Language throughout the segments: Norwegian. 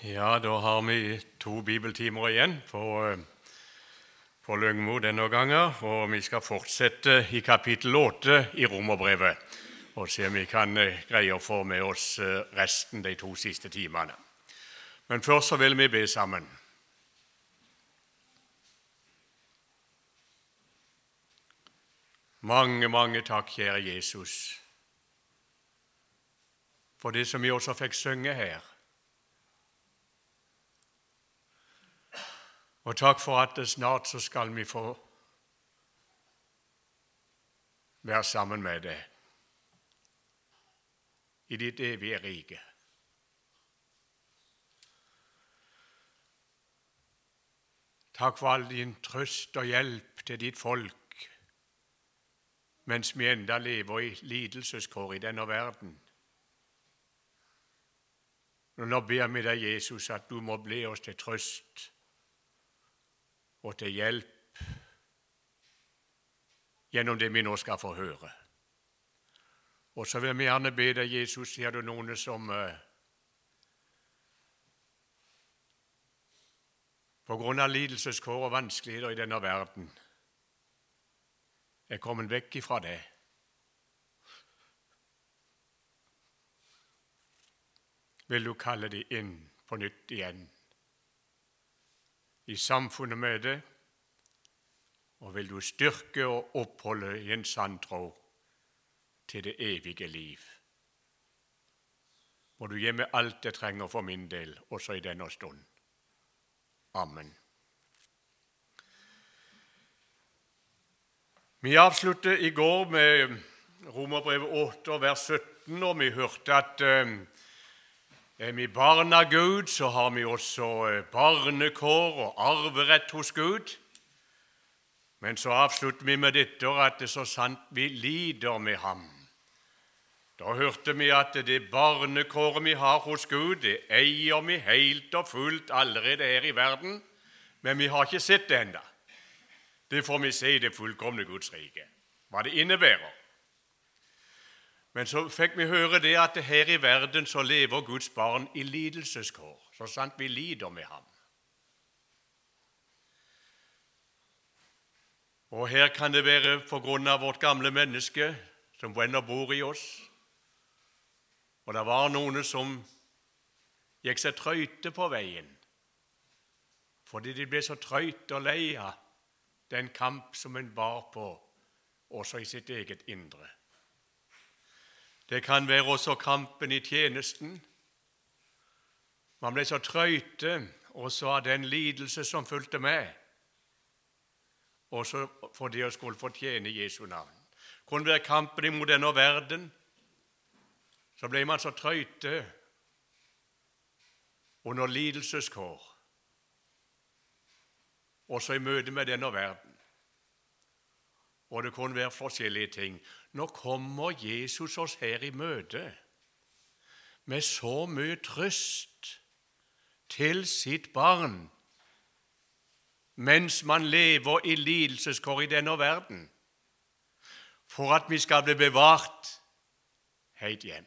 Ja, da har vi to bibeltimer igjen på, eh, på Lyngmo denne gangen. Og vi skal fortsette i kapittel 8 i Romerbrevet og se om vi kan eh, greie å få med oss eh, resten de to siste timene. Men først så vil vi be sammen. Mange, mange takk, kjære Jesus, for det som vi også fikk synge her. Og takk for at snart så skal vi få være sammen med deg i ditt evige rike. Takk for all din trøst og hjelp til ditt folk mens vi enda lever i lidelseskår i denne verden. Og Nå ber vi deg, Jesus, at du må bli oss til trøst og til hjelp gjennom det vi nå skal få høre. Og så vil vi gjerne be deg, Jesus, sier du noen som uh, på grunn av lidelseskår og vanskeligheter i denne verden er kommet vekk ifra det. Vil du kalle de inn på nytt igjen? I samfunnet med det, og vil du styrke og oppholde i en sann tro til det evige liv. Må du gi meg alt jeg trenger for min del, også i denne stund. Amen. Vi avsluttet i går med Romerbrevet 8, vers 17, og vi hørte at eh, er vi barn av Gud, så har vi også eh, barnekår og arverett hos Gud. Men så avslutter vi med dette at det er så sant vi lider med ham. Da hørte vi at det barnekåret vi har hos Gud, det eier vi helt og fullt allerede her i verden, men vi har ikke sett det ennå. Det får vi se i det fullkomne Guds rike, hva det innebærer. Men så fikk vi høre det at her i verden så lever Guds barn i lidelseskår, så sant vi lider med ham. Og her kan det være på grunn av vårt gamle menneske som ennå bor i oss. Og det var noen som gikk seg trøyte på veien fordi de ble så trøyte og lei av den kamp som en bar på, også i sitt eget indre. Det kan være også kampen i tjenesten. Man ble så trøyte også av den lidelse som fulgte med, også fordi å skulle fortjene Jesu navn. Det kunne være kampen imot denne verden. Så ble man så trøyte under lidelseskår, også i møte med denne verden. Og det kunne være forskjellige ting. Nå kommer Jesus oss her i møte med så mye trøst til sitt barn mens man lever i lidelseskår i denne verden, for at vi skal bli bevart helt hjem.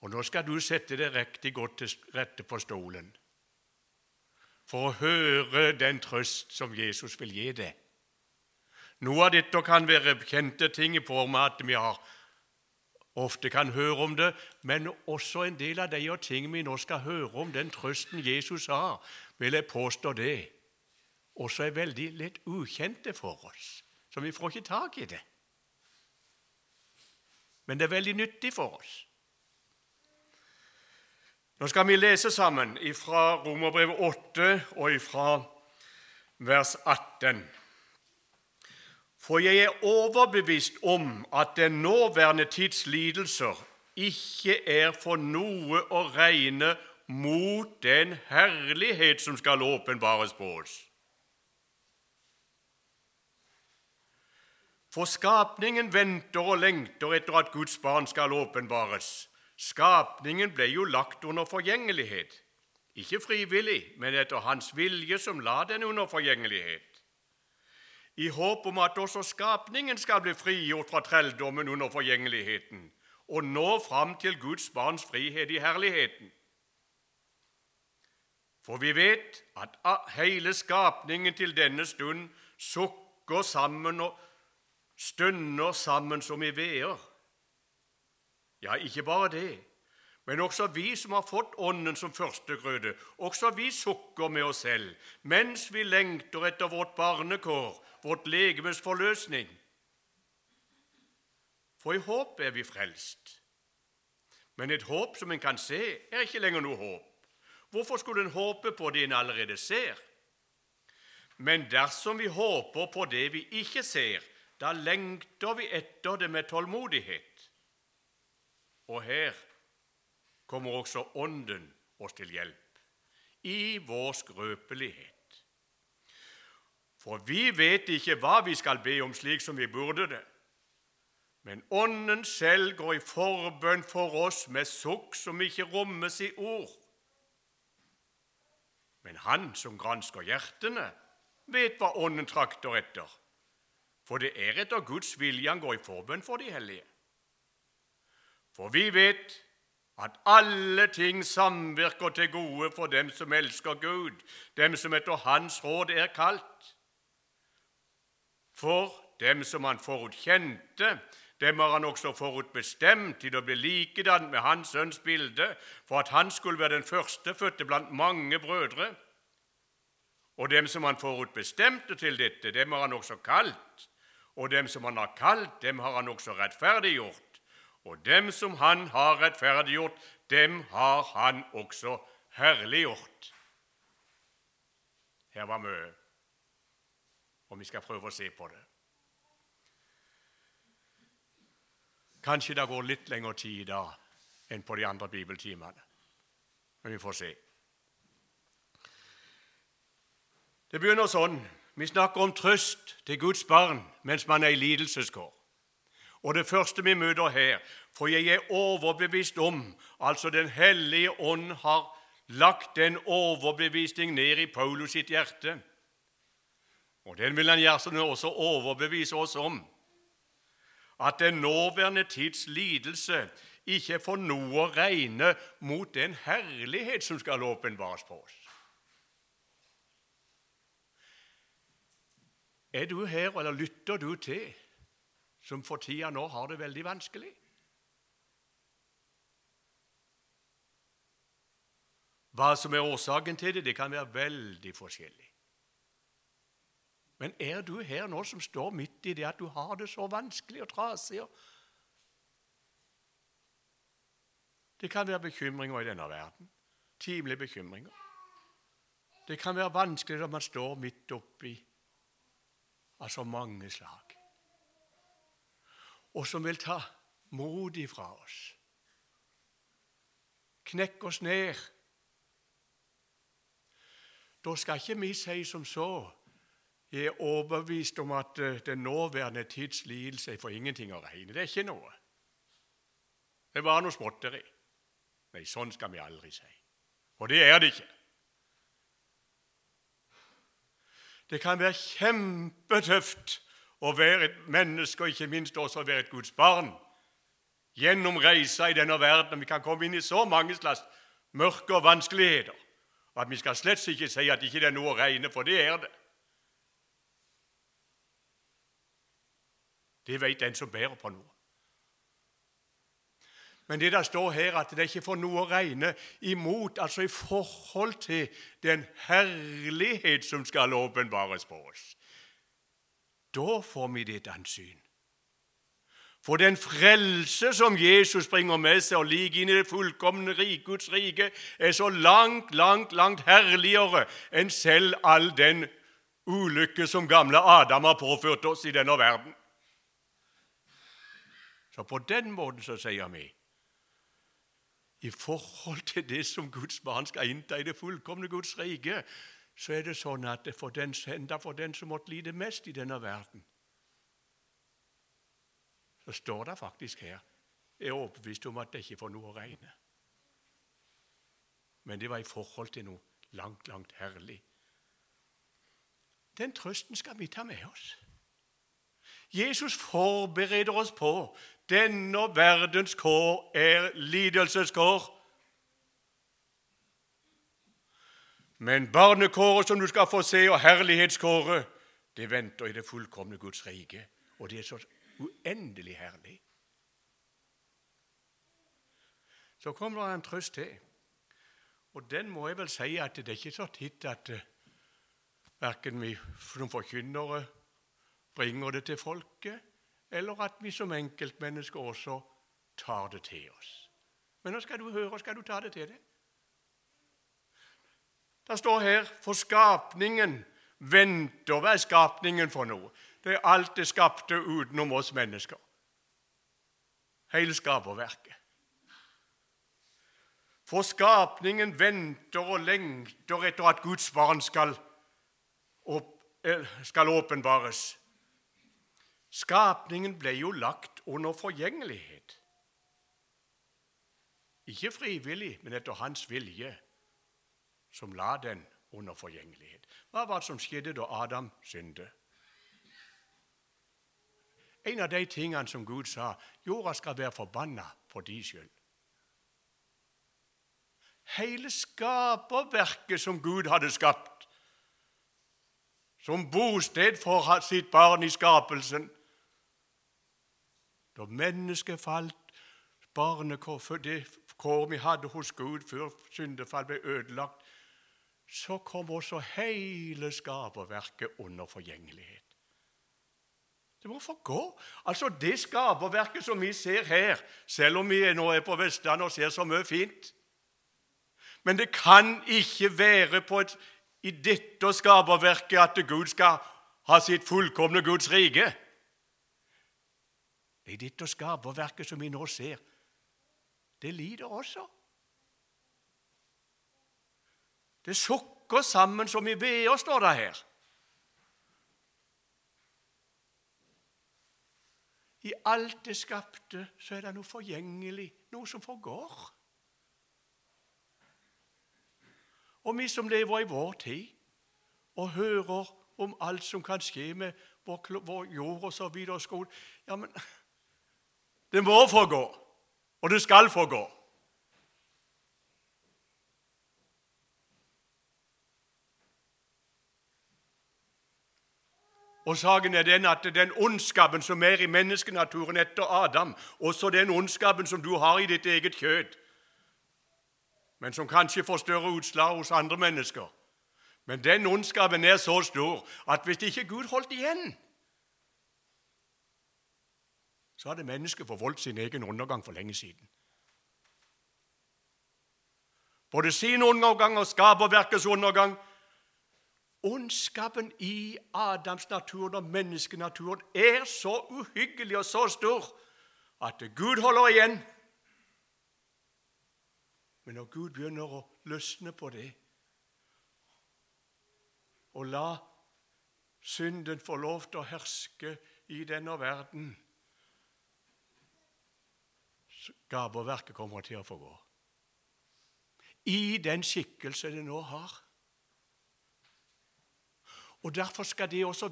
Og Nå skal du sette deg riktig godt til rette på stolen for å høre den trøst som Jesus vil gi deg. Noe av dette kan være kjente ting i form av at vi har, ofte kan høre om det, men også en del av de ting vi nå skal høre om, den trøsten Jesus har, vil jeg påstå det, også er veldig litt ukjente for oss. Så vi får ikke tak i det. Men det er veldig nyttig for oss. Nå skal vi lese sammen fra Romerbrevet 8 og fra vers 18. For jeg er overbevist om at den nåværende tids lidelser ikke er for noe å regne mot den herlighet som skal åpenbares på oss. For skapningen venter og lengter etter at Guds barn skal åpenbares. Skapningen ble jo lagt under forgjengelighet, ikke frivillig, men etter Hans vilje som la den under forgjengelighet i håp om at også skapningen skal bli frigjort fra trelldommen under forgjengeligheten og nå fram til Guds barns frihet i herligheten. For vi vet at hele skapningen til denne stund sukker sammen og stunder sammen som i veer. Ja, ikke bare det, men også vi som har fått Ånden som førstegrøde, også vi sukker med oss selv mens vi lengter etter vårt barnekår, vårt legemes forløsning. For i håp er vi frelst. Men et håp som en kan se, er ikke lenger noe håp. Hvorfor skulle en håpe på det en allerede ser? Men dersom vi håper på det vi ikke ser, da lengter vi etter det med tålmodighet. Og her kommer også Ånden oss til hjelp, i vår skrøpelighet. For vi vet ikke hva vi skal be om slik som vi burde det. Men Ånden selv går i forbønn for oss med sukk som ikke rommes i ord. Men Han som gransker hjertene, vet hva Ånden trakter etter, for det er etter Guds vilje han går i forbønn for de hellige. For vi vet at alle ting samvirker til gode for dem som elsker Gud, dem som etter Hans råd er kalt. For dem som han forutkjente, dem har han også forutbestemt til å bli likedan med Hans sønns bilde, for at han skulle være den førstefødte blant mange brødre. Og dem som han forutbestemte til dette, dem har han også kalt. Og dem som han har kalt, dem har han også rettferdiggjort. Og dem som han har rettferdiggjort, dem har han også herliggjort. Her var mye, og vi skal prøve å se på det. Kanskje det går litt lengre tid da enn på de andre bibeltimene, men vi får se. Det begynner sånn. Vi snakker om trøst til Guds barn mens man er i lidelseskår. Og det første vi møter her For jeg er overbevist om Altså Den hellige ånd har lagt en overbevisning ned i Paulus sitt hjerte. Og den vil han gjerne også overbevise oss om. At den nåværende tids lidelse ikke får noe å regne mot den herlighet som skal åpenbares på oss. Er du her, eller lytter du til som for tida nå har det veldig vanskelig? Hva som er årsaken til det, det kan være veldig forskjellig. Men er du her nå som står midt i det at du har det så vanskelig og trasig? Det kan være bekymringer i denne verden. Timelige bekymringer. Det kan være vanskelig når man står midt oppi av så mange slag og som vil ta mot ifra oss. Knekke oss ned. Da skal ikke vi si som så jeg er overbevist om at eh, den nåværende tids lidelse er for ingenting å regne. Det er ikke noe. Det er bare noe småtteri. Nei, sånn skal vi aldri si. Og det er det ikke. Det kan være kjempetøft å være et menneske, og ikke minst også å være et Guds barn. Gjennom reisa i denne verden. Vi kan komme inn i så mange slags mørke og vanskeligheter Og at vi skal slett ikke si at ikke det er noe å regne, for det er det. Det vet den som bærer på noe. Men det der står her, at det ikke får noe å regne imot, altså i forhold til den herlighet som skal åpenbares på oss. Da får vi det et annet. For den frelse som Jesus bringer med seg og ligger inn i det fullkomne rik, Guds rike, er så langt, langt, langt herligere enn selv all den ulykke som gamle Adam har påført oss i denne verden. Så på den måten så sier vi i forhold til det som Guds barn skal innta i det fullkomne Guds rike, så er det sånn at det for den, enda for den som måtte lide mest i denne verden, så står det faktisk her Jeg er overbevist om at det ikke får noe å regne. Men det var i forhold til noe langt, langt herlig. Den trøsten skal vi ta med oss. Jesus forbereder oss på denne verdens kår er lidelseskår. Men barnekåret som du skal få se, og herlighetskåret, det venter i det fullkomne Guds rike. Og det er så uendelig herlig. Så kommer det en trøst til. Og den må jeg vel si at det er ikke så titt at eh, verken vi som forkynnere bringer det til folket, eller at vi som enkeltmennesker også tar det til oss. Men nå skal du høre, skal du ta det til deg. Det står her for skapningen venter. Hva er skapningen for noe? Det er alt det skapte utenom oss mennesker. Hele skaperverket. For skapningen venter og lengter etter at Guds barn skal, opp, skal åpenbares. Skapningen ble jo lagt under forgjengelighet. Ikke frivillig, men etter hans vilje, som la den under forgjengelighet. Hva var det som skjedde da Adam syndet? En av de tingene som Gud sa jorda skal være forbanna for de skyld. Hele skaperverket som Gud hadde skapt, som bosted for sitt barn i skapelsen Da mennesket falt, barnekår, det kår vi hadde hos Gud før syndefall ble ødelagt, så kom også hele skaperverket under forgjengelighet. Det må forgå. Altså Det skaperverket som vi ser her, selv om vi nå er på Vestlandet og ser så mye fint Men det kan ikke være et, i dette skaperverket at Gud skal ha sitt fullkomne Guds rike. Det er dette skaperverket som vi nå ser. Det lider også. Det sukker sammen som i veer, står det her. I alt det skapte så er det noe forgjengelig, noe som forgår. Og vi som lever i vår tid og hører om alt som kan skje med vår, vår jord og så videre og skole Ja, men det må forgå, og det skal forgå. Og Saken er den at den ondskapen som er i menneskenaturen etter Adam, også den ondskapen som du har i ditt eget kjød, men som kanskje får større utslag hos andre mennesker Men den ondskapen er så stor at hvis ikke Gud holdt igjen, så hadde mennesket forvoldt sin egen undergang for lenge siden. Både sin undergang og skaperverkets undergang Ondskapen i Adams-naturen og menneskenaturen er så uhyggelig og så stor at Gud holder igjen. Men når Gud begynner å løsne på det og la synden få lov til å herske i denne verden Gaveverket kommer til å få gå. I den skikkelse det nå har. Og Derfor skal det også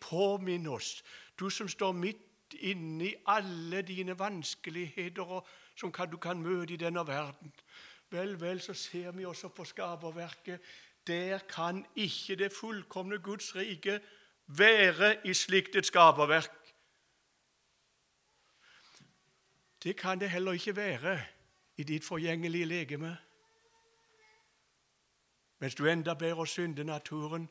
påminne oss, du som står midt inne i alle dine vanskeligheter og som kan, du kan møte i denne verden. Vel, vel, så ser vi også på skaperverket. Der kan ikke det fullkomne Guds rike være i slikt et skaperverk. Det kan det heller ikke være i ditt forgjengelige legeme. Mens du enda bærer syndenaturen,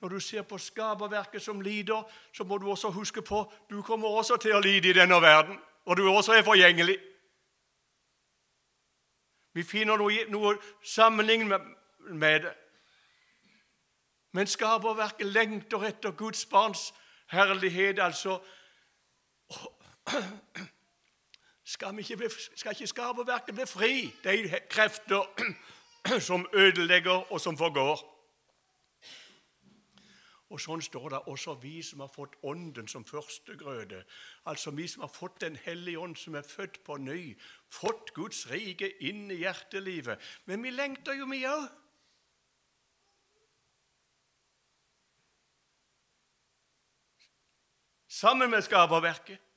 når du ser på skaperverket som lider, så må du også huske på du kommer også til å lide i denne verden, og du også er forgjengelig. Vi finner noe, noe sammenligning med, med det. Men skaperverket lengter etter Guds barns herlighet, altså skal, ikke bli, skal ikke skaperverket bli fri, de krefter som ødelegger og som forgår? Og sånn står det også vi som har fått Ånden som førstegrøde. Altså vi som har fått Den hellige ånd, som er født på ny. Fått Guds rike inn i hjertelivet. Men vi lengter jo, vi òg. Sammen med skaperverket.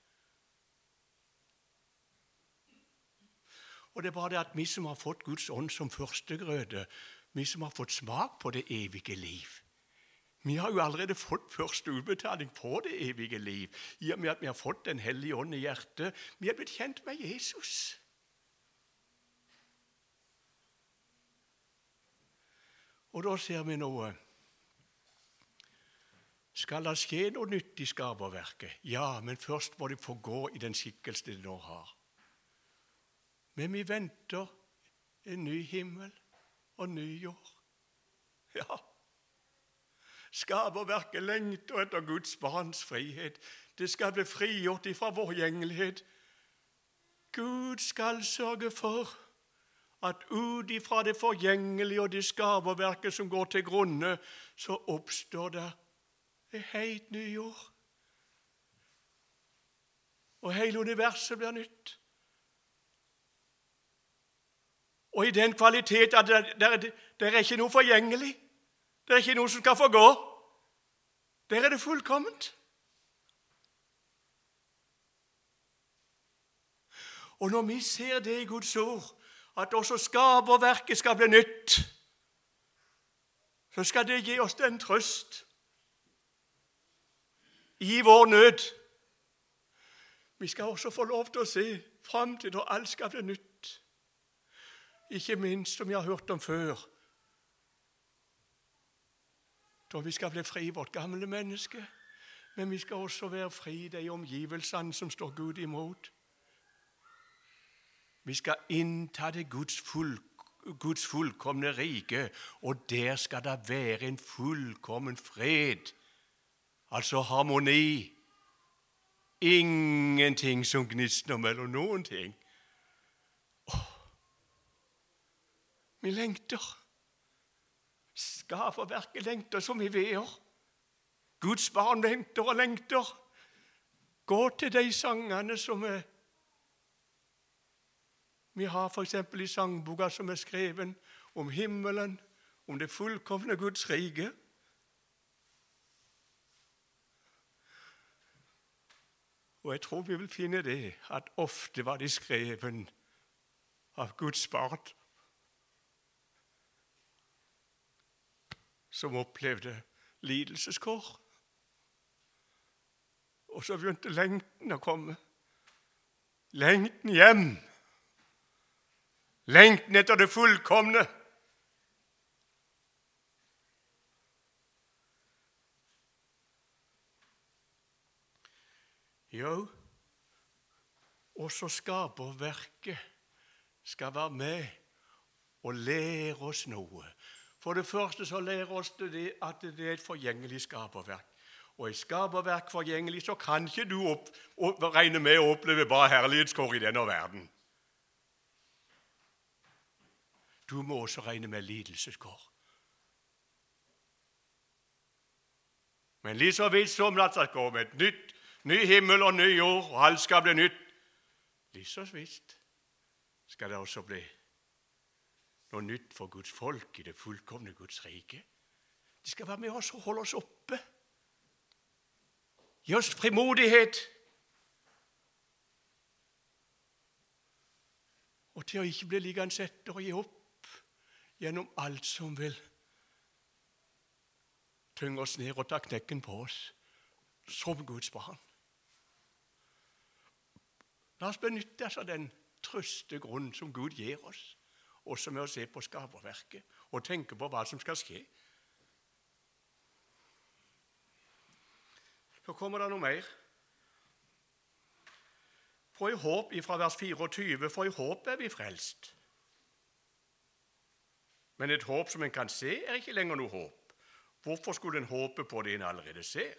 Og det er bare det at vi som har fått Guds ånd som førstegrøde, vi som har fått smak på det evige liv. Vi har jo allerede fått første utbetaling på det evige liv i og med at vi har fått Den hellige ånd i hjertet. Vi er blitt kjent med Jesus. Og da ser vi noe. Skal det skje noe nytt i skaperverket? Ja, men først må de få gå i den skikkelse de nå har. Men vi venter en ny himmel og ny jord. Ja, skaperverket lengter etter Guds barns frihet. Det skal bli frigjort ifra vår gjengelighet. Gud skal sørge for at ut ifra det forgjengelige og det skaperverket som går til grunne, så oppstår det en helt ny jord. Og hele universet blir nytt. Og i den kvalitet at det, det, er ikke noe forgjengelig. Det er ikke noe som skal forgå. Der er det fullkomment. Og når vi ser det i Guds ord, at også skaperverket skal bli nytt, så skal det gi oss den trøst i vår nød. Vi skal også få lov til å se fram til når alt skal bli nytt. Ikke minst, som vi har hørt om før, da vi skal bli fri vårt gamle menneske. Men vi skal også være fri de omgivelsene som står Gud imot. Vi skal innta det Guds, full, Guds fullkomne rike, og der skal det være en fullkommen fred, altså harmoni. Ingenting som gnisner mellom noen ting. Vi lengter. Skaperverket lengter som vi veer. Guds barn lengter og lengter. Gå til de sangene som er vi har f.eks. i sangboka som er skreven om himmelen, om det fullkomne Guds rike. Og jeg tror vi vil finne det at ofte var de skreven av Guds barn som opplevde lidelseskår. Og så begynte lengten å komme. Lengten hjem Lengten etter det fullkomne. Jo, også skaperverket skal være med og lære oss noe. For det første så lærer oss det at det er et forgjengelig skaperverk. Og i skaperverk forgjengelig så kan ikke du opp, opp, regne med å oppleve bare herlighetskår i denne verden. Du må også regne med lidelseskår. Men like så vidt som det skal komme et nytt, ny himmel og ny jord, og alt skal bli nytt, like så visst skal det også bli noe nytt for Guds folk i det fullkomne Guds rike. De skal være med oss og holde oss oppe. Gi oss frimodighet. Og til å ikke bli liggende etter og gi opp gjennom alt som vil tynge oss ned og ta knekken på oss som Guds barn. La oss benytte oss av den trøste grunnen som Gud gir oss, også med å se på skaperverket og tenke på hva som skal skje. Så kommer det noe mer. For i håp fra vers 24, for i håp er vi frelst. Men et håp som en kan se, er ikke lenger noe håp. Hvorfor skulle en håpe på det en allerede ser?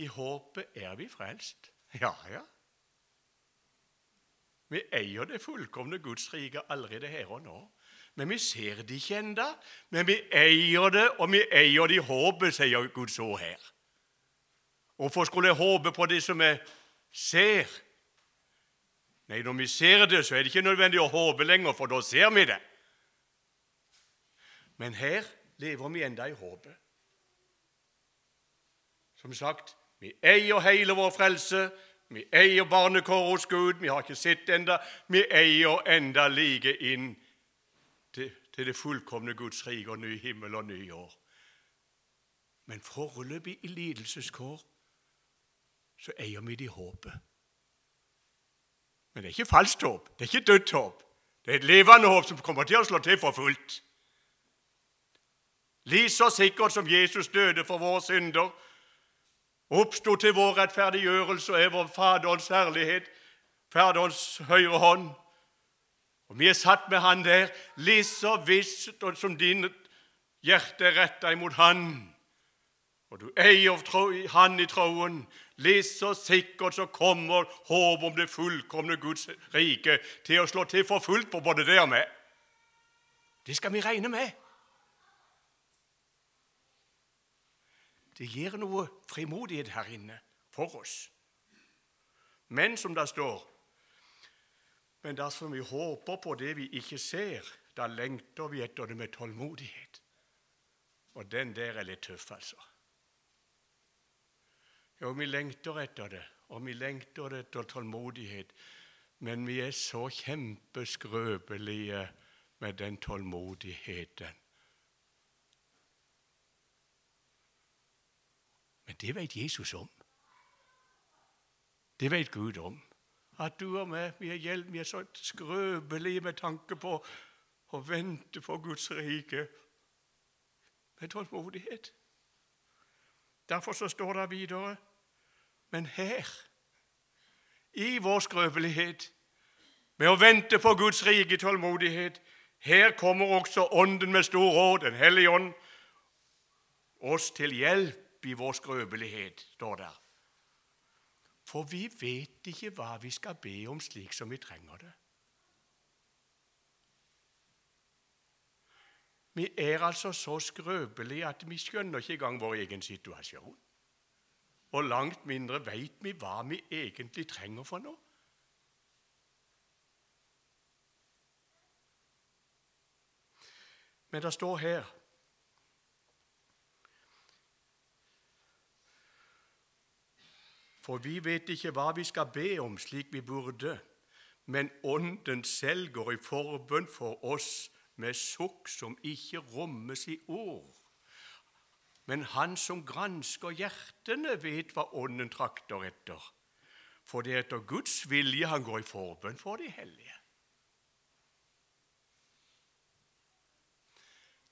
I håpet er vi frelst. Ja, ja. Vi eier det fullkomne Guds rike allerede her og nå. Men vi ser det ikke ennå. Men vi eier det, og vi eier det i håpet, sier Guds ord her. Hvorfor skulle jeg håpe på det som jeg ser? Nei, når vi ser det, så er det ikke nødvendig å håpe lenger, for da ser vi det. Men her lever vi enda i håpet. Som sagt, vi eier hele vår frelse. Vi eier barnekår hos Gud. Vi har ikke sett enda. Vi eier enda like inn til, til det fullkomne Guds rike og ny himmel og ny år. Men foreløpig i lidelseskår så eier vi det i håpet. Men det er ikke falskt håp, det er ikke dødt håp. Det er et levende håp som kommer til å slå til for fullt. Like så sikkert som Jesus døde for våre synder, oppsto til vår rettferdiggjørelse og er vår Faderens herlighet, Faderens høyre hånd. Og vi er satt med Han der, like så visst som din hjerte er retta imot Han. Og du eier Han i troen, like så sikkert så kommer håp om det fullkomne Guds rike til å slå til for fullt på både det og meg. Det skal vi regne med. Det gir noe frimodighet her inne for oss. Men som det står Men dersom vi håper på det vi ikke ser, da lengter vi etter det med tålmodighet. Og den der er litt tøff, altså. Jo, vi lengter etter det, og vi lengter etter tålmodighet. Men vi er så kjempeskrøpelige med den tålmodigheten. Men det vet Jesus om. Det vet Gud om. At du og meg vi er, vi er så skrøpelige med tanke på å vente på Guds rike med tålmodighet. Derfor så står det videre Men her, i vår skrøpelighet, med å vente på Guds rike tålmodighet, her kommer også Ånden med stor råd, Den hellige ånd, oss til hjelp i vår skrøpelighet, står der. For vi vet ikke hva vi skal be om slik som vi trenger det. Vi er altså så skrøpelige at vi skjønner ikke engang vår egen situasjon. Og langt mindre veit vi hva vi egentlig trenger for noe. Men det står her For vi vet ikke hva vi skal be om slik vi burde, men Ånden selv går i forbønn for oss med sukk som ikke rommes i ord. Men Han som gransker hjertene, vet hva Ånden trakter etter. For det er etter Guds vilje han går i forbønn for de hellige.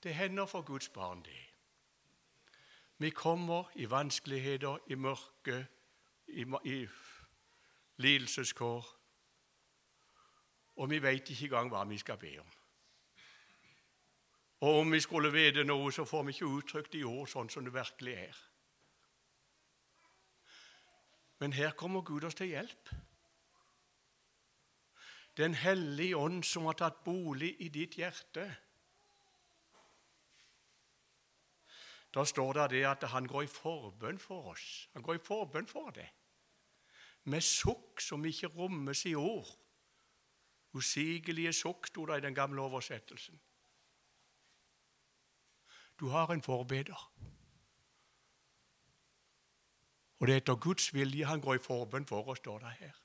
Det hender for Guds barn, det. Vi kommer i vanskeligheter, i mørke, i, i lidelseskår, og vi veit ikke engang hva vi skal be om. Og om vi skulle vite noe, så får vi ikke uttrykt i ord sånn som det virkelig er. Men her kommer Gud oss til hjelp. Den hellige ånd som har tatt bolig i ditt hjerte. Da står det, at han går i forbønn for oss. Han går i forbønn for det med sukk som ikke rommes i ord. Usigelige sukk, sto det i den gamle oversettelsen. Du har en forbeder. Og det er etter Guds vilje han går i forbønn for oss, står det her.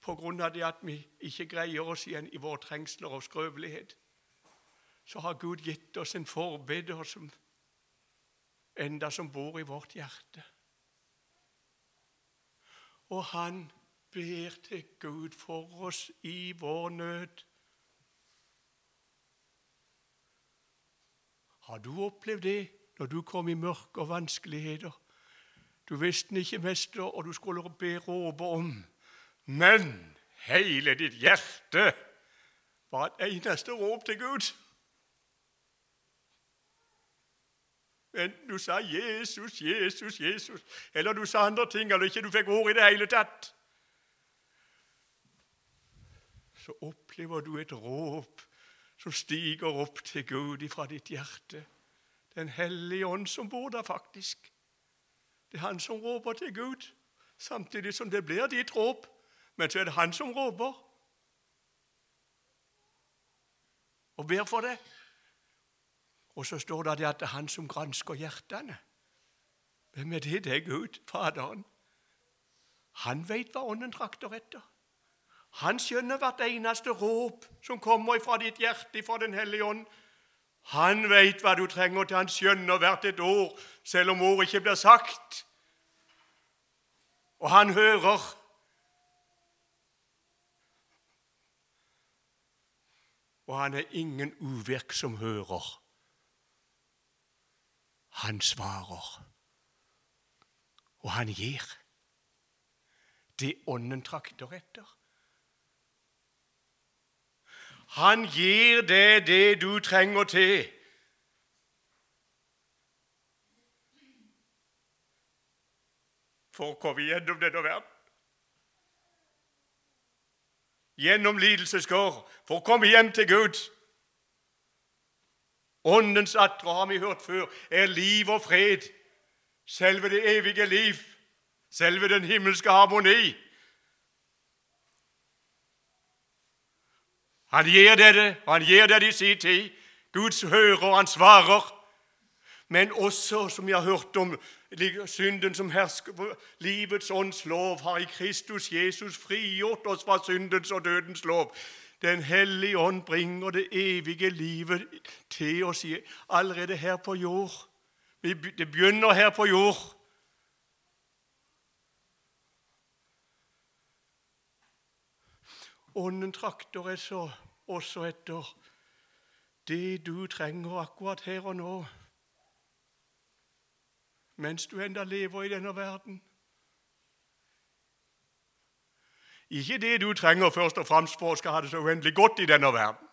På grunn av det at vi ikke greier oss igjen i våre trengsler og skrøpelighet, så har Gud gitt oss en forbeder som enda som bor i vårt hjerte. Og han ber til Gud for oss i vår nød. Har du opplevd det når du kom i mørke og vanskeligheter? Du visste ikke, mester, og du skulle be råpe om. Men hele ditt hjerte var et eneste råp til Gud. Enten du sa 'Jesus, Jesus, Jesus', eller du sa andre ting, eller ikke du fikk ord i det hele tatt. Så opplever du et råp som stiger opp til Gud ifra ditt hjerte. Den hellige ånd som bor der, faktisk. Det er han som råper til Gud, samtidig som det blir ditt råp. Men så er det han som råper og ber for det. Og så står det at det er han som gransker hjertene. Hvem er det? Det er Gud, Faderen. Han veit hva Ånden trakter etter. Han skjønner hvert eneste råp som kommer fra ditt hjerte, fra Den hellige ånd. Han veit hva du trenger til. Han skjønner hvert et ord, selv om ordet ikke blir sagt. Og han hører. Og han er ingen uvirksom hører. Han svarer, og han gir. Det ånden trakter etter. Han gir deg det du trenger til. For å komme gjennom denne verden. Gjennom lidelseskår, for å komme hjem til Gud. Åndens atre, har vi hørt før, er liv og fred. Selve det evige liv. Selve den himmelske harmoni. Han gir det det, og han gir det i sin tid. Guds hører, og han svarer. Men også, som vi har hørt om, synden som hersker livets ånds lov, har i Kristus Jesus frigjort oss fra syndens og dødens lov. Den hellige ånd bringer det evige livet til oss allerede her på jord. Det begynner her på jord. Ånden trakter så også etter det du trenger akkurat her og nå, mens du enda lever i denne verden. Ikke det du trenger først og fremst for å skal ha det så uendelig godt i denne verden.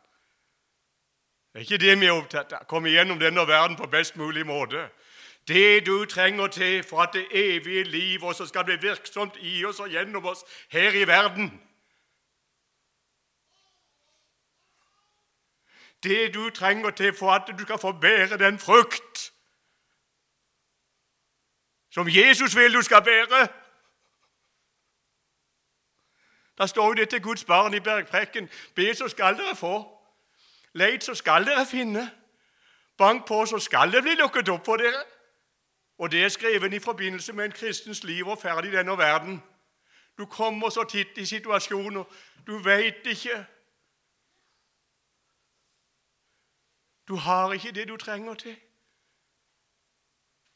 Det er ikke det vi er opptatt av. Komme gjennom denne verden på best mulig måte. Det du trenger til for at det evige liv også skal bli virksomt i oss og gjennom oss her i verden. Det du trenger til for at du skal få bære den frukt som Jesus vil du skal bære. Da står jo det til Guds barn i bergprekken. Be, så skal dere få. Leit, så skal dere finne. Bank på, så skal det bli lukket opp for dere. Og det er skrevet i forbindelse med en kristens liv og ferd i denne verden. Du kommer så titt i situasjoner du veit ikke. Du har ikke det du trenger til.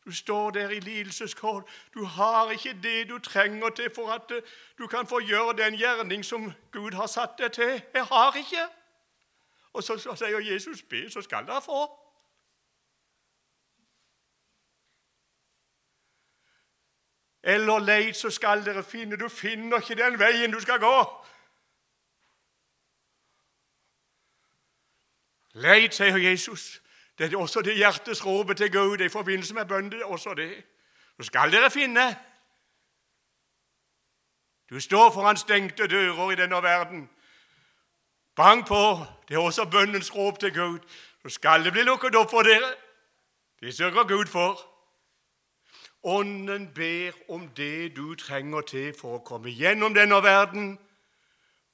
Du står der i lidelseskår. Du har ikke det du trenger til for at eh, du kan få gjøre den gjerning som Gud har satt deg til. Jeg har ikke. Og så, så sier Jesus, be, så skal dere få. Eller leit, så skal dere finne. Du finner ikke den veien du skal gå. Leit, sier Jesus. Det er også det hjertes råpet til Gud i forbindelse med bønn. også det. Så skal dere finne. Du står foran stengte dører i denne verden. Bank på. Det er også bønnens rop til Gud. Så skal det bli lukket opp for dere. Det sørger Gud for. Ånden ber om det du trenger til for å komme gjennom denne verden,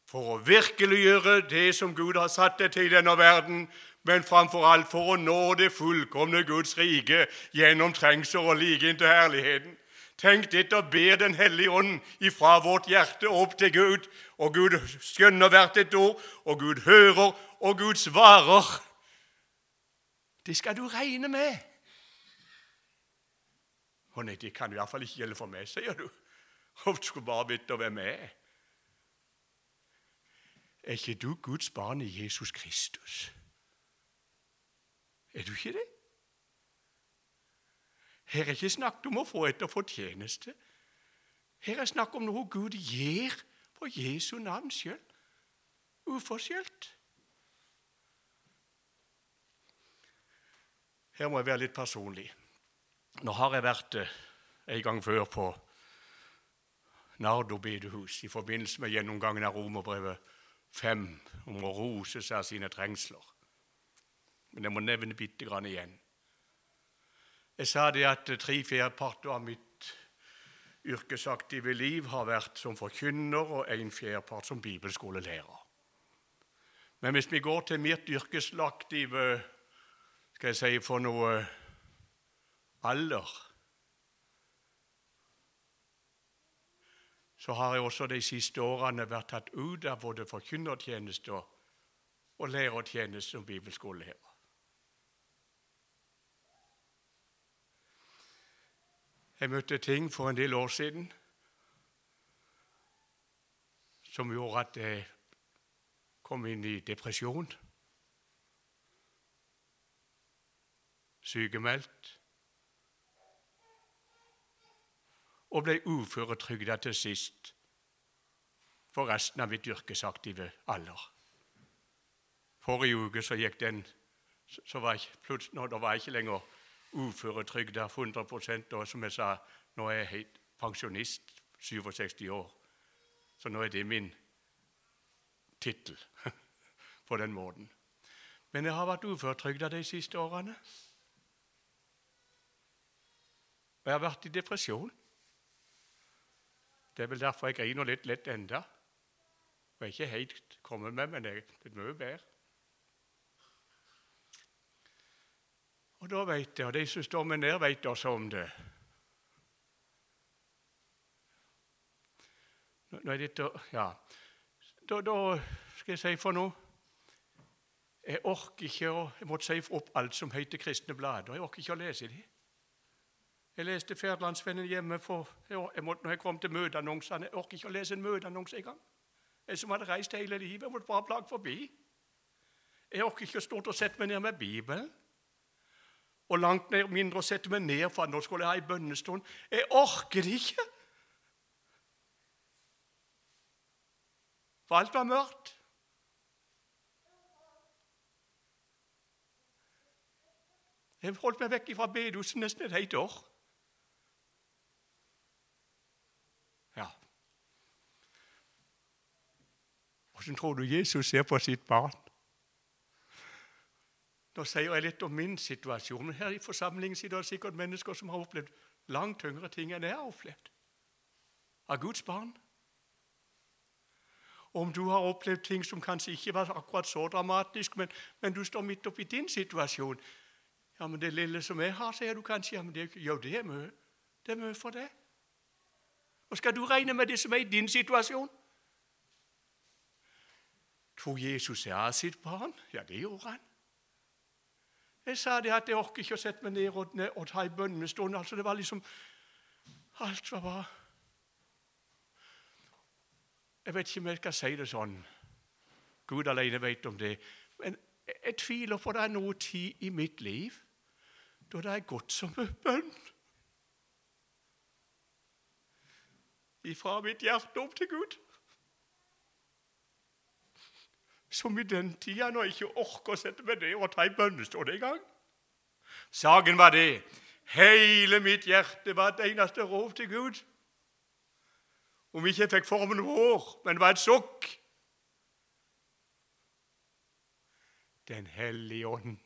for å virkeliggjøre det som Gud har satt deg til i denne verden, men framfor alt for å nå det fullkomne Guds rike gjennom trengsel og like inntil herligheten. Tenk dette og ber Den hellige ånd ifra vårt hjerte opp til Gud. Og Gud skjønner hvert et ord, og Gud hører, og Gud svarer. Det skal du regne med. Å nei, det kan i hvert fall ikke gjelde for meg, sier du. Du skulle bare vite hvem jeg er. Er ikke du Guds barn i Jesus Kristus? Er du ikke det? Her er ikke snakk om å få etter fortjeneste. Her er snakk om noe Gud gir på Jesu navn sjøl, uforskjølt. Her må jeg være litt personlig. Nå har jeg vært eh, en gang før på Nardo bedehus i forbindelse med gjennomgangen av Romerbrevet 5 om å rose seg av sine trengsler men jeg må nevne bitte grann igjen. Jeg sa det at tre fjerdeparter av mitt yrkesaktive liv har vært som forkynner og en fjerdepart som bibelskolelærer. Men hvis vi går til mitt yrkesaktive skal jeg si for noe alder så har jeg også de siste årene vært tatt ut av både forkynnertjeneste og lærertjeneste som bibelskolelærer. Jeg møtte ting for en del år siden som gjorde at jeg kom inn i depresjon. Sykemeldt. Og ble uføretrygda til sist for resten av mitt yrkesaktive alder. Forrige uke så gikk den så var jeg, plutselig, nå, Da var jeg ikke lenger uføretrygda 100% og som jeg sa, nå er jeg pensjonist, 67 år. Så nå er det min tittel på den måten. Men jeg har vært uføretrygda de siste årene. Og jeg har vært i depresjon. Det er vel derfor jeg griner litt lett enda. Og jeg er ikke helt kommet med, men det er mye bedre. Og da vet jeg, og de som står meg ned, vet også om det. Nå er dette, ja, da, da, skal jeg si for noe Jeg orker ikke å Jeg måtte si opp alt som heter Kristne Blader. Jeg orker ikke å lese dem. Jeg leste Fædrelandsvennen hjemme for, jeg måtte, når jeg kom til møteannonsene. Jeg orker ikke å lese en møteannonse engang. Jeg som hadde reist hele livet. Jeg måtte bare plage forbi. Jeg orker ikke å stå og sette meg ned med Bibelen. Og langt mindre å sette meg ned for at nå skulle jeg ha en bønnestund. Jeg orker det ikke. For alt var mørkt. Jeg holdt meg vekk fra bedehuset nesten et helt år. Ja. Hvordan tror du Jesus ser på sitt barn? Nå sier jeg litt om min situasjon, men her i forsamlingen sitter det sikkert mennesker som har opplevd langt tyngre ting enn jeg har opplevd. Av Guds barn. Om du har opplevd ting som kanskje ikke var akkurat så dramatisk, men, men du står midt oppi din situasjon Ja, men det lille som jeg har, sier du kanskje. Ja, men det, jo, det er mye. Det er mye for deg. Og skal du regne med det som er i din situasjon? Tror Jesus er sitt barn? Ja, det gjorde han. Jeg sa det at jeg orker ikke å sette meg ned og, og ta en bønnestund. Altså, det var liksom Alt var bare Jeg vet ikke om jeg skal si det sånn. Gud alene vet om det. Men jeg tviler på det er noe tid i mitt liv da det er gått som en bønn. Ifra mitt hjerte opp til Gud. Som i den tida når jeg ikke orker å sette meg ned og ta en bønnestund engang. Saken var det. Hele mitt hjerte var et eneste rov til Gud. Om ikke jeg fikk formen vår, men var et sukk. Den hellige ånd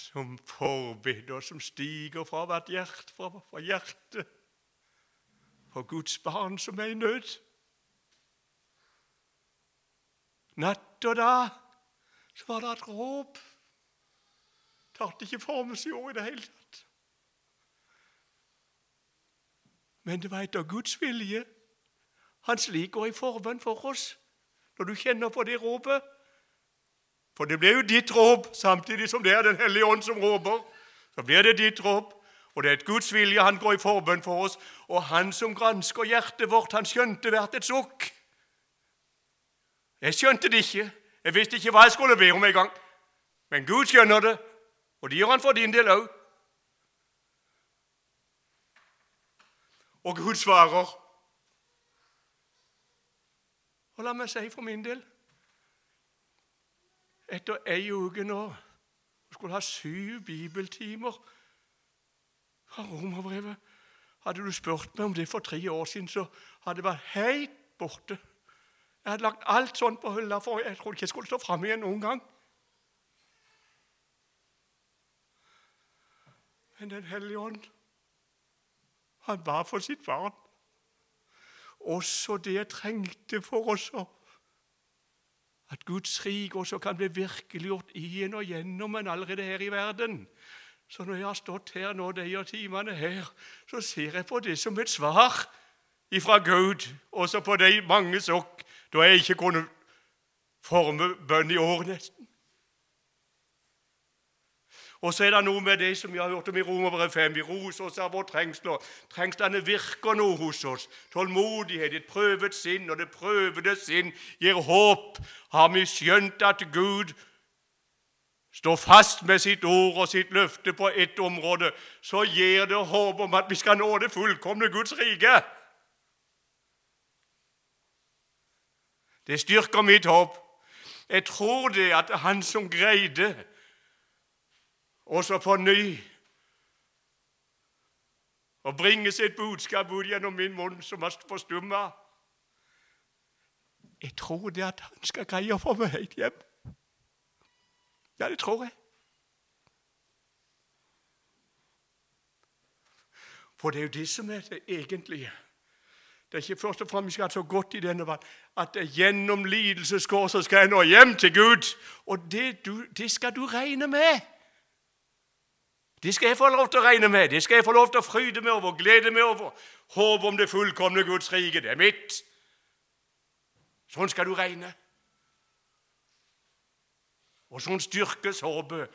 som forbeder, som stiger fra hvert hjerte, fra, fra hjertet, for Guds barn som er i nød. Natt og dag så var det et råp. Klarte ikke forme seg i det hele tatt. Men det var etter Guds vilje. Hans slik går i forbønn for oss når du kjenner på det råpet. For det blir jo ditt råp samtidig som det er Den hellige ånd som råper. Så blir det ditt råp, og det er et Guds vilje. Han går i forbønn for oss. Og han som gransker hjertet vårt, han skjønte hvert et sukk. Jeg skjønte det ikke. Jeg visste ikke hva jeg skulle be om engang. Men Gud skjønner det, og det gjør han for din del òg. Og Gud svarer. Og la meg si for min del Etter ei uke nå Vi skulle ha syv bibeltimer fra Romerbrevet. Hadde du spurt meg om det for tre år siden, så hadde det vært helt borte. Jeg hadde lagt alt sånn på hylla, for jeg trodde ikke jeg skulle stå fram igjen noen gang. Men Den hellige ånd, han var for sitt barn. Også det jeg trengte for oss. At Guds rik også kan bli virkeliggjort i en og gjennom en allerede her i verden. Så når jeg har stått her nå de og timene her, så ser jeg på det som et svar ifra Gud, også på de mange sokk da jeg ikke kunne forme bønn i år, nesten. Og så er det noe med det som vi har hørt om i Romerbrevet 5. Vi roser oss av vår trengsler. Trengslene virker noe hos oss. Tålmodighet, et prøvet sinn, og det prøvede sinn gir håp. Har vi skjønt at Gud står fast med sitt ord og sitt løfte på ett område, så gir det håp om at vi skal nå det fullkomne Guds rike. Det styrker mitt håp. Jeg tror det at han som greide også på ny å bringe sitt budskap ut gjennom min munn, som er forstumma. Jeg tror det at han skal greie å få meg helt hjem. Ja, det tror jeg. For det er jo det som er det egentlige. Det er ikke først og fremst vi så godt i denne verden at gjennom lidelseskår så skal jeg nå hjem til Gud. Og det, du, det skal du regne med. Det skal jeg få lov til å regne med, det skal jeg få lov til å fryde meg over, glede meg over. Håpe om det fullkomne Guds rike, det er mitt. Sånn skal du regne. Og sånn styrkes håpet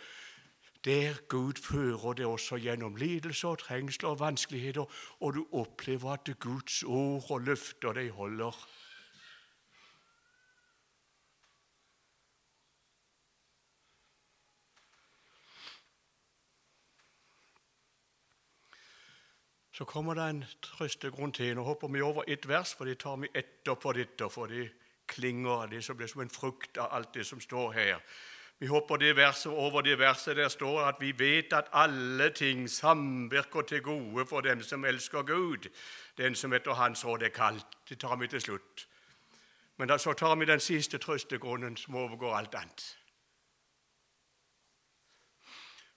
der Gud fører det også gjennom lidelser, trengsler og vanskeligheter, og du opplever at Guds ord og løfter deg holder. Så kommer det en trøstegrunn til. Nå hopper vi over ett vers, for det tar vi etterpå dette. For det klinger det som blir som en frukt av alt det som står her. Vi hopper det verset over det verset der står at vi vet at alle ting samvirker til gode for dem som elsker Gud, den som etter Hans råd er kalt. Det tar vi til slutt. Men da, så tar vi den siste trøstegrunnen som overgår alt annet.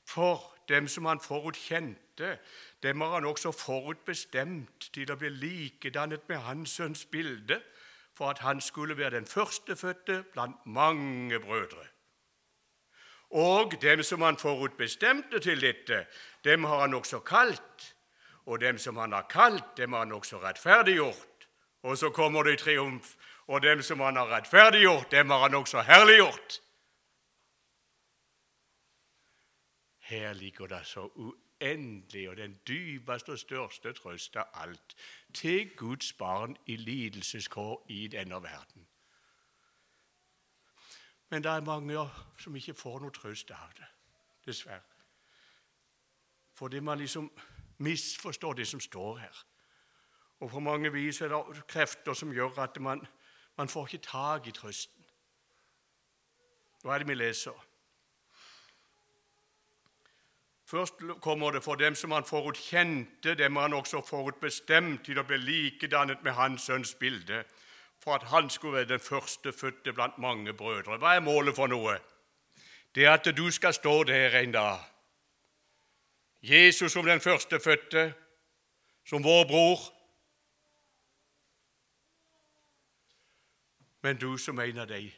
For dem som han forutkjente, dem har han også forutbestemt til å bli likedannet med Hans sønns bilde, for at han skulle være den førstefødte blant mange brødre. Og dem som han forutbestemte til dette, dem har han også kalt. Og dem som han har kalt, dem har han også rettferdiggjort. Og så kommer det i triumf. Og dem som han har rettferdiggjort, dem har han også herliggjort. Her ligger det så uendelig og den dypeste og største trøst av alt til Guds barn i lidelseskår i denne verden. Men det er mange som ikke får noe trøst av det, dessverre. Fordi man liksom misforstår det som står her. Og på mange vis er det krefter som gjør at man, man får ikke tak i trøsten. Hva er det vi leser? Først kommer det for dem som han forutkjente, dem han også forutbestemt til å bli likedannet med hans sønns bilde for at han skulle være den førstefødte blant mange brødre. Hva er målet for noe? Det er at du skal stå der en dag. Jesus som den førstefødte, som vår bror. Men du som en av de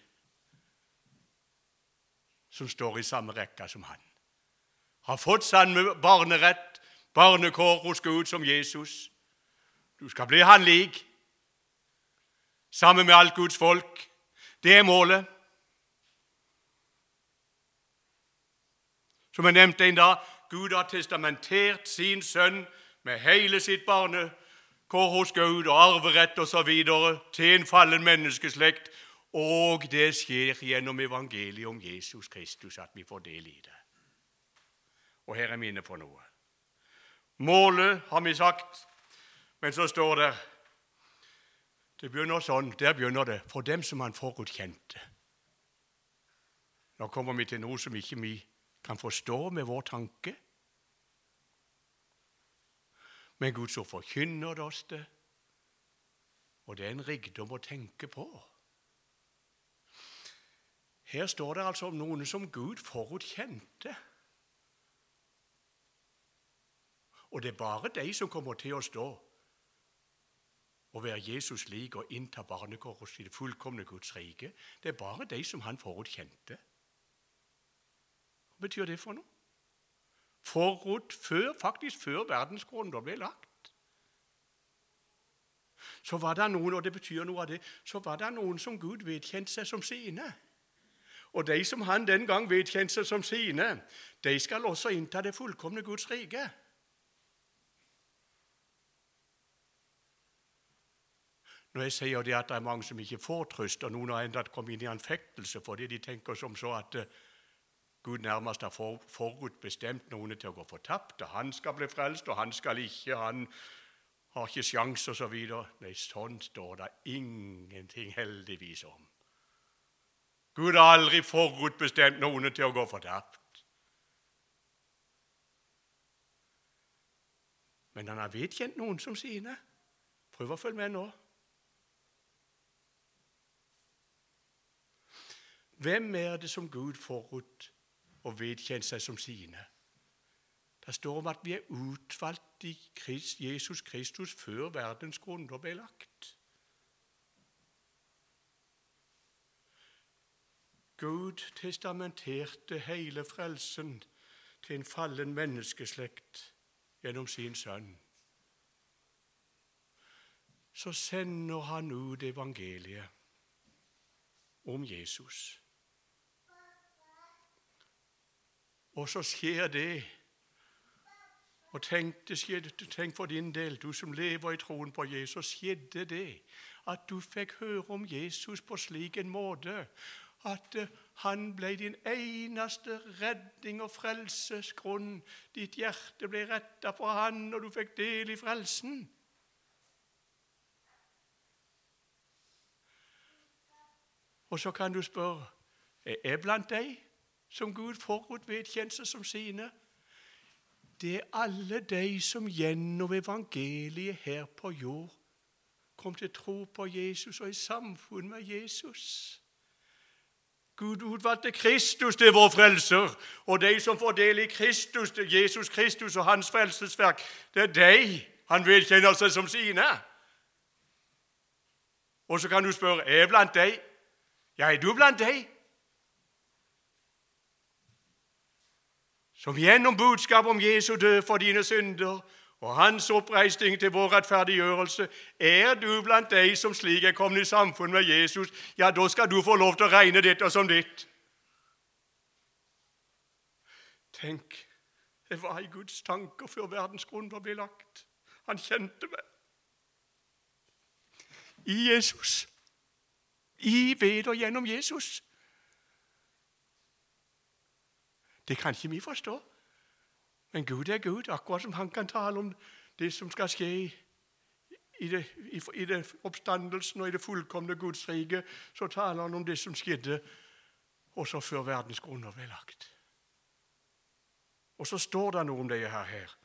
som står i samme rekke som han. Har fått samme barnerett, barnekår hos Gud som Jesus. Du skal bli han lik sammen med alt Guds folk. Det er målet. Som jeg nevnte en dag, Gud har testamentert sin sønn med hele sitt barnekår hos Gud og arverett osv. til en fallen menneskeslekt. Og det skjer gjennom evangeliet om Jesus Kristus at vi får del i det. Og her er vi inne på noe. Målet har vi sagt, men så står det det begynner sånn, Der begynner det for dem som han forutkjente. Nå kommer vi til noe som ikke vi kan forstå med vår tanke. Men Gud så forkynner det oss det, og det er en rikdom å tenke på. Her står det altså om noen som Gud forutkjente. Og det er bare de som kommer til å stå å være Jesus lik og innta barnekår i det fullkomne Guds rike. Det er bare de som han forutkjente. Hva betyr det for noe? Forut, før, faktisk før verdensgrunnen ble lagt. så var det noen og det betyr noe av det, så var det noen som Gud vedkjente seg som sine. Og de som han den gang vedkjente seg som sine, de skal også innta det fullkomne Guds rike. Når jeg sier det at det er mange som ikke får trøst, og noen har enda kommet inn i anfektelse fordi de tenker som så at eh, Gud nærmest har forutbestemt noen til å gå fortapt, og han skal bli frelst, og han skal ikke, han har ikke sjanse, osv. Nei, sånn står det ingenting heldigvis om. Gud har aldri forutbestemt noen til å gå fortapt. Men han har vedkjent noen som sine. Prøv å følge med nå. Hvem er det som Gud forut og vedkjent seg som sine? Det står om at vi er utvalgt i Christ, Jesus Kristus før verdens grunnlov ble lagt. Gud testamenterte hele frelsen til en fallen menneskeslekt gjennom sin sønn. Så sender han ut evangeliet om Jesus. Og så skjer det. Og tenk, det skjedde, tenk for din del, du som lever i troen på Jesus, skjedde det at du fikk høre om Jesus på slik en måte at eh, han ble din eneste redning og frelsesgrunn. Ditt hjerte ble retta på han, og du fikk del i frelsen. Og så kan du spørre er jeg blant deg som Gud forut vedkjente som sine, det er alle de som gjennom evangeliet her på jord kom til tro på Jesus og i samfunn med Jesus. Gud utvalgte Kristus til vår frelser, og de som får del i Kristus, Jesus Kristus og hans frelsesverk, det er de han vedkjenner seg som sine. Og så kan du spørre er blant deg. Ja, er du blant deg? Som gjennom budskap om Jesu død for dine synder og hans oppreisning til vår rettferdiggjørelse, er du blant de som slik er kommet i samfunn med Jesus, ja, da skal du få lov til å regne dette som ditt. Tenk, det var i Guds tanker før verdens grunn ble lagt. Han kjente meg. I Jesus. I, ved og gjennom Jesus. Det kan ikke vi forstå. Men Gud er Gud, akkurat som han kan tale om det som skal skje i, det, i, i det oppstandelsen og i det fullkomne Guds rike. Så taler han om det som skjedde også før verdens grunner ble lagt. Og så står det noe om det her. her.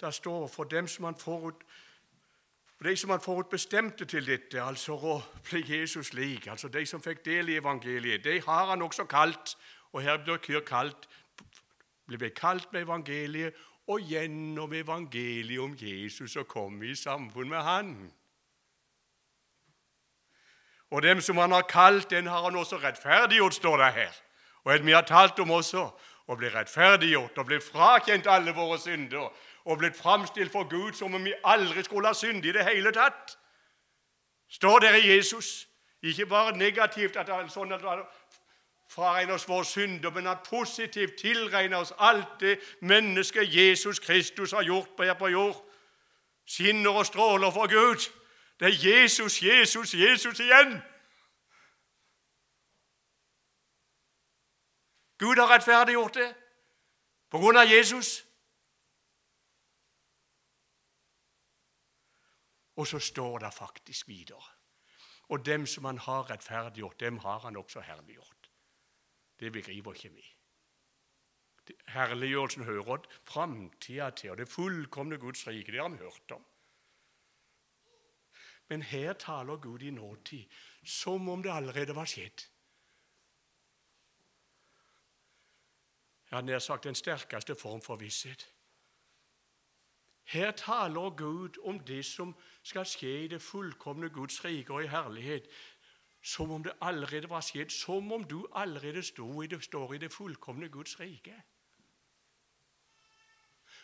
Det står for dem som han forut for De som han forutbestemte til dette, altså å bli Jesus lik, altså de som fikk del i evangeliet, de har han også kalt, og her blir Kyr kalt ble kalt med evangeliet, og gjennom evangeliet om Jesus så kom vi i samfunn med Han. Og dem som han har kalt, den har han også rettferdiggjort, står det her. Og vi har talt om også, å bli rettferdiggjort og bli frakjent alle våre synder og blitt framstilt for Gud som om vi aldri skulle ha synd i det hele tatt. Står der i Jesus. Ikke bare negativt at det er sånn at fraregner oss våre synder, men at positivt tilregner oss alt det mennesket Jesus Kristus har gjort på her på jord. Skinner og stråler for Gud. Det er Jesus, Jesus, Jesus igjen. Gud har rettferdiggjort det på grunn av Jesus. Og så står det faktisk videre. Og dem som han har rettferdiggjort, dem har han også herliggjort. Det begriper ikke vi. Herliggjørelsen hører framtida til, og det fullkomne Guds rike. Det har vi hørt om. Men her taler Gud i nåtid som om det allerede var skjedd. Jeg har nær sagt den sterkeste form for visshet. Her taler Gud om det som skal skje i det fullkomne Guds rike og i herlighet, som om det allerede var skjedd. Som om du allerede i det, står i det fullkomne Guds rike.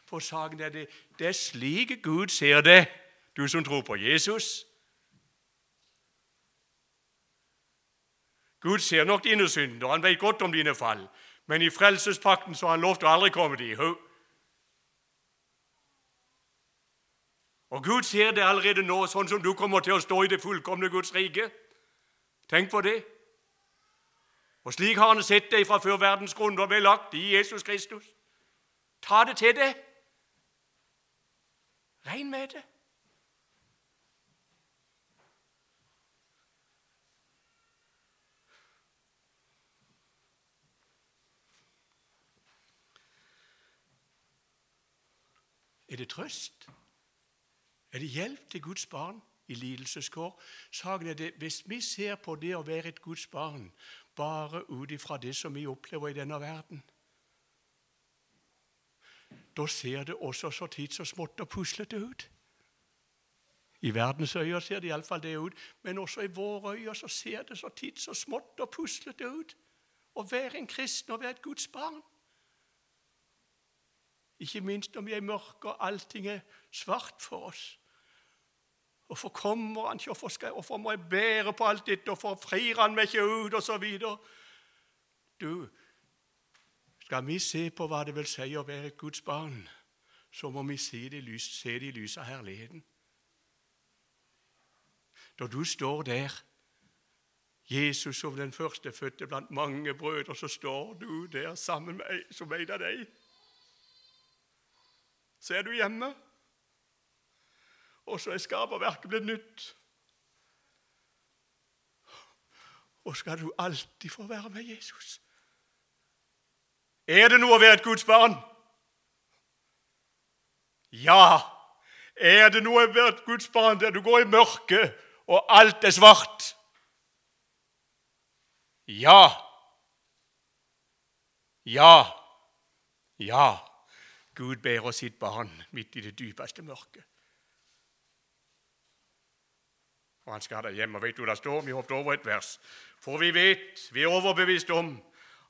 For saken er det, det er slik Gud ser det, du som tror på Jesus. Gud ser nok dine synder, han vet godt om dine fall. Men i frelsespakten så har han lovt å aldri komme dit. Og Gud ser det allerede nå, sånn som du kommer til å stå i det fullkomne Guds rike. Tenk på det. Og slik har han sett det fra før verdens grunnlov ble lagt i Jesus Kristus. Ta det til deg. Regn med det. Er det trøst? Er det hjelp til Guds barn i lidelseskår? Saken er det, Hvis vi ser på det å være et Guds barn bare ut ifra det som vi opplever i denne verden, da ser det også så tids og smått og puslete ut. I verdens øyne ser det iallfall det ut, men også i våre øyne så ser det så tids og smått og puslete ut å være en kristen og være et Guds barn. Ikke minst når vi er i mørket og allting er svart for oss. Hvorfor kommer han ikke? Hvorfor må jeg bære på alt dette? Hvorfor frir han meg ikke ut? Og så videre. Du, skal vi se på hva det vil si å være et Guds barn, så må vi se det i lys, se det i lys av herligheten. Da du står der, Jesus som den førstefødte blant mange brødre, så står du der sammen med som en av deg. Så er du hjemme, og så er skaperverket blitt nytt. Og skal du alltid få være med Jesus. Er det noe å være et Guds barn? Ja. Er det noe å være et Guds barn der du går i mørket, og alt er svart? Ja. Ja. Ja. Gud bærer sitt barn midt i det dypeste mørket. Og han skal ha det hjem. Og vet du det står? Vi hoppet over et vers. For vi vet, vi er overbevist om,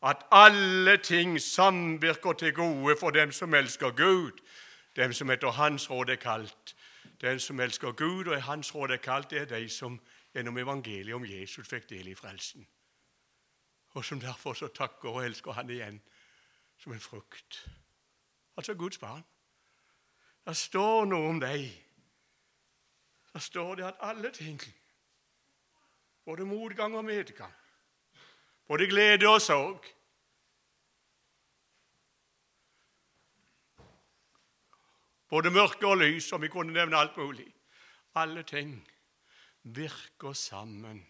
at alle ting samvirker til gode for dem som elsker Gud, dem som etter Hans råd er kalt. Den som elsker Gud og er Hans råd er kalt, det er de som gjennom evangeliet om Jesus fikk del i frelsen, og som derfor så takker og elsker Han igjen som en frukt. Altså Guds barn. Det står noe om deg. Det står det at alle ting, både motgang og medgang, både glede og sorg. Både mørke og lys, og vi kunne nevne alt mulig. Alle ting virker sammen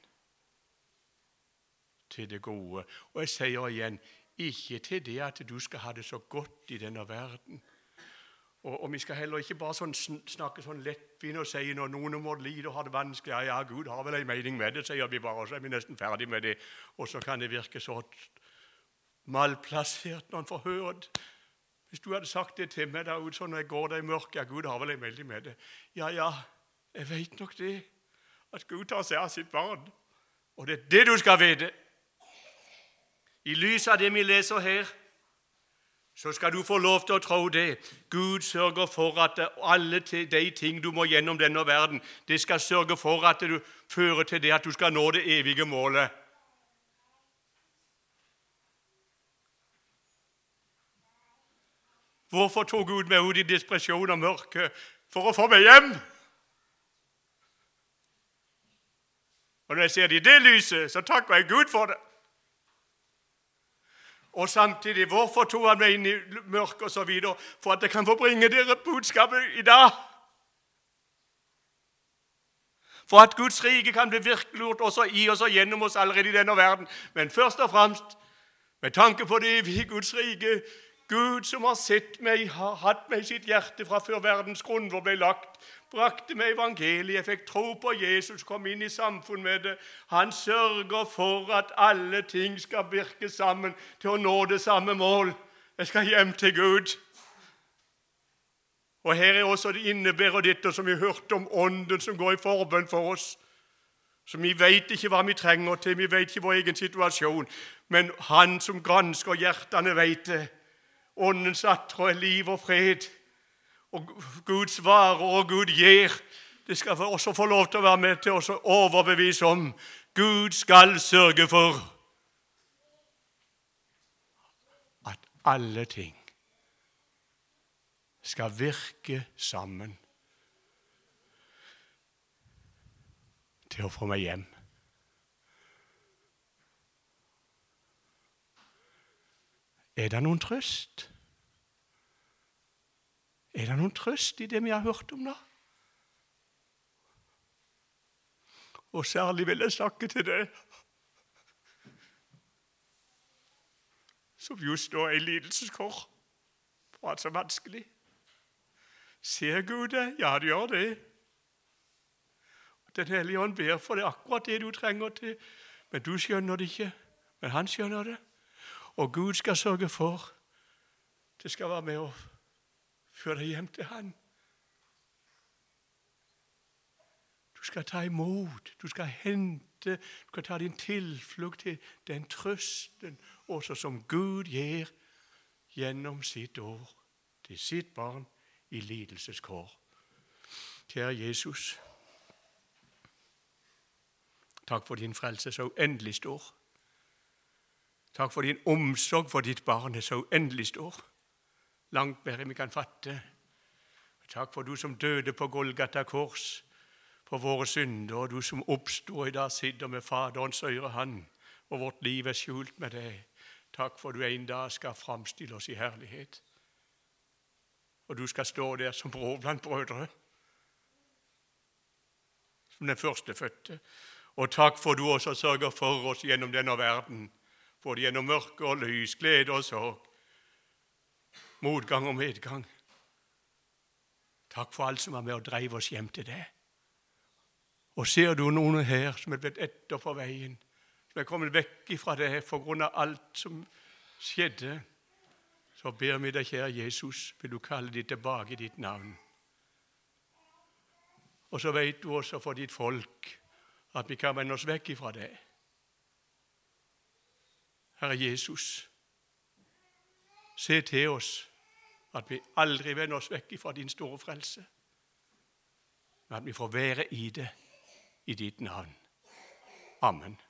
til det gode. Og jeg sier igjen ikke til det at du skal ha det så godt i denne verden. Og, og Vi skal heller ikke bare sånn snakke sånn lettvint og si når noen må lide og har det vanskelig ja, ja, Gud har vel en mening med det, sier vi bare, og så er vi nesten ferdig med det. Og så kan det virke så malplassert når en får høre det. Hvis du hadde sagt det til meg da ute sånn når jeg går der i mørket ja, Gud har vel en melding med det. Ja, ja, jeg vet nok det. At Gud tar seg av sitt barn. Og det er det du skal vite. I lys av det vi leser her, så skal du få lov til å tro det. Gud sørger for at alle de ting du må gjennom denne verden, det skal sørge for at du fører til det at du skal nå det evige målet. Hvorfor tok Gud meg ut i depresjon og mørke? For å få meg hjem! Og når jeg ser det i det lyset, så takker jeg Gud for det. Og samtidig, hvorfor tok han meg inn i mørket osv.? For at jeg kan få bringe dere budskapet i dag. For at Guds rike kan bli virkeliggjort også i oss og gjennom oss allerede i denne verden. Men først og fremst med tanke på det evige Guds rike. Gud som har sett meg, har hatt meg i sitt hjerte fra før verdens grunnvoll ble lagt, brakte meg evangeliet, jeg fikk tro på Jesus, kom inn i samfunn med det. Han sørger for at alle ting skal virke sammen til å nå det samme mål. Jeg skal hjem til Gud. Og Her er også det innebærer dette som vi hørte om Ånden som går i forbønn for oss. Så Vi vet ikke hva vi trenger til, vi vet ikke vår egen situasjon. Men Han som gransker hjertene, vet det. Åndens atre er liv og fred. Og Guds varer og Gud gir. Det skal vi også få lov til å være med til å overbevise om. Gud skal sørge for at alle ting skal virke sammen til å få meg hjem. Er det noen trøst? Er det noen trøst i det vi har hørt om nå? Og særlig vil jeg snakke til deg som just nå er i lidelseskår for alt så vanskelig. Ser Gud det? Ja, det gjør det. Den hellige ånd ber for det akkurat det du trenger til. Men du skjønner det ikke. Men han skjønner det. Og Gud skal sørge for det skal være med å føre deg hjem til Han. Du skal ta imot, du skal hente, du skal ta din tilflukt til den trøsten også som Gud gir gjennom sitt år til sitt barn i lidelseskår. Kjære Jesus, takk for din frelse så uendelig stor. Takk for din omsorg for ditt barn er så uendelig stor. Langt mer enn vi kan fatte. Takk for du som døde på Golgata kors for våre synder, og du som oppsto i dag sitter med Faderens øyre hand, og vårt liv er skjult med deg. Takk for du en dag skal framstille oss i herlighet. Og du skal stå der som bror blant brødre, som den førstefødte. Og takk for du også sørger for oss gjennom denne verden både gjennom mørke og lys, glede og sorg, motgang og medgang. Takk for alt som var med og dreiv oss hjem til deg. Og ser du noen her som er blitt etter på veien, som er kommet vekk fra det på grunn av alt som skjedde, så ber vi deg, kjære Jesus, vil du kalle dem tilbake i ditt navn. Og så vet du også for ditt folk at vi kan vende oss vekk ifra det. Herre Jesus, se til oss at vi aldri vender oss vekk fra din store frelse, men at vi får være i det i ditt navn. Amen.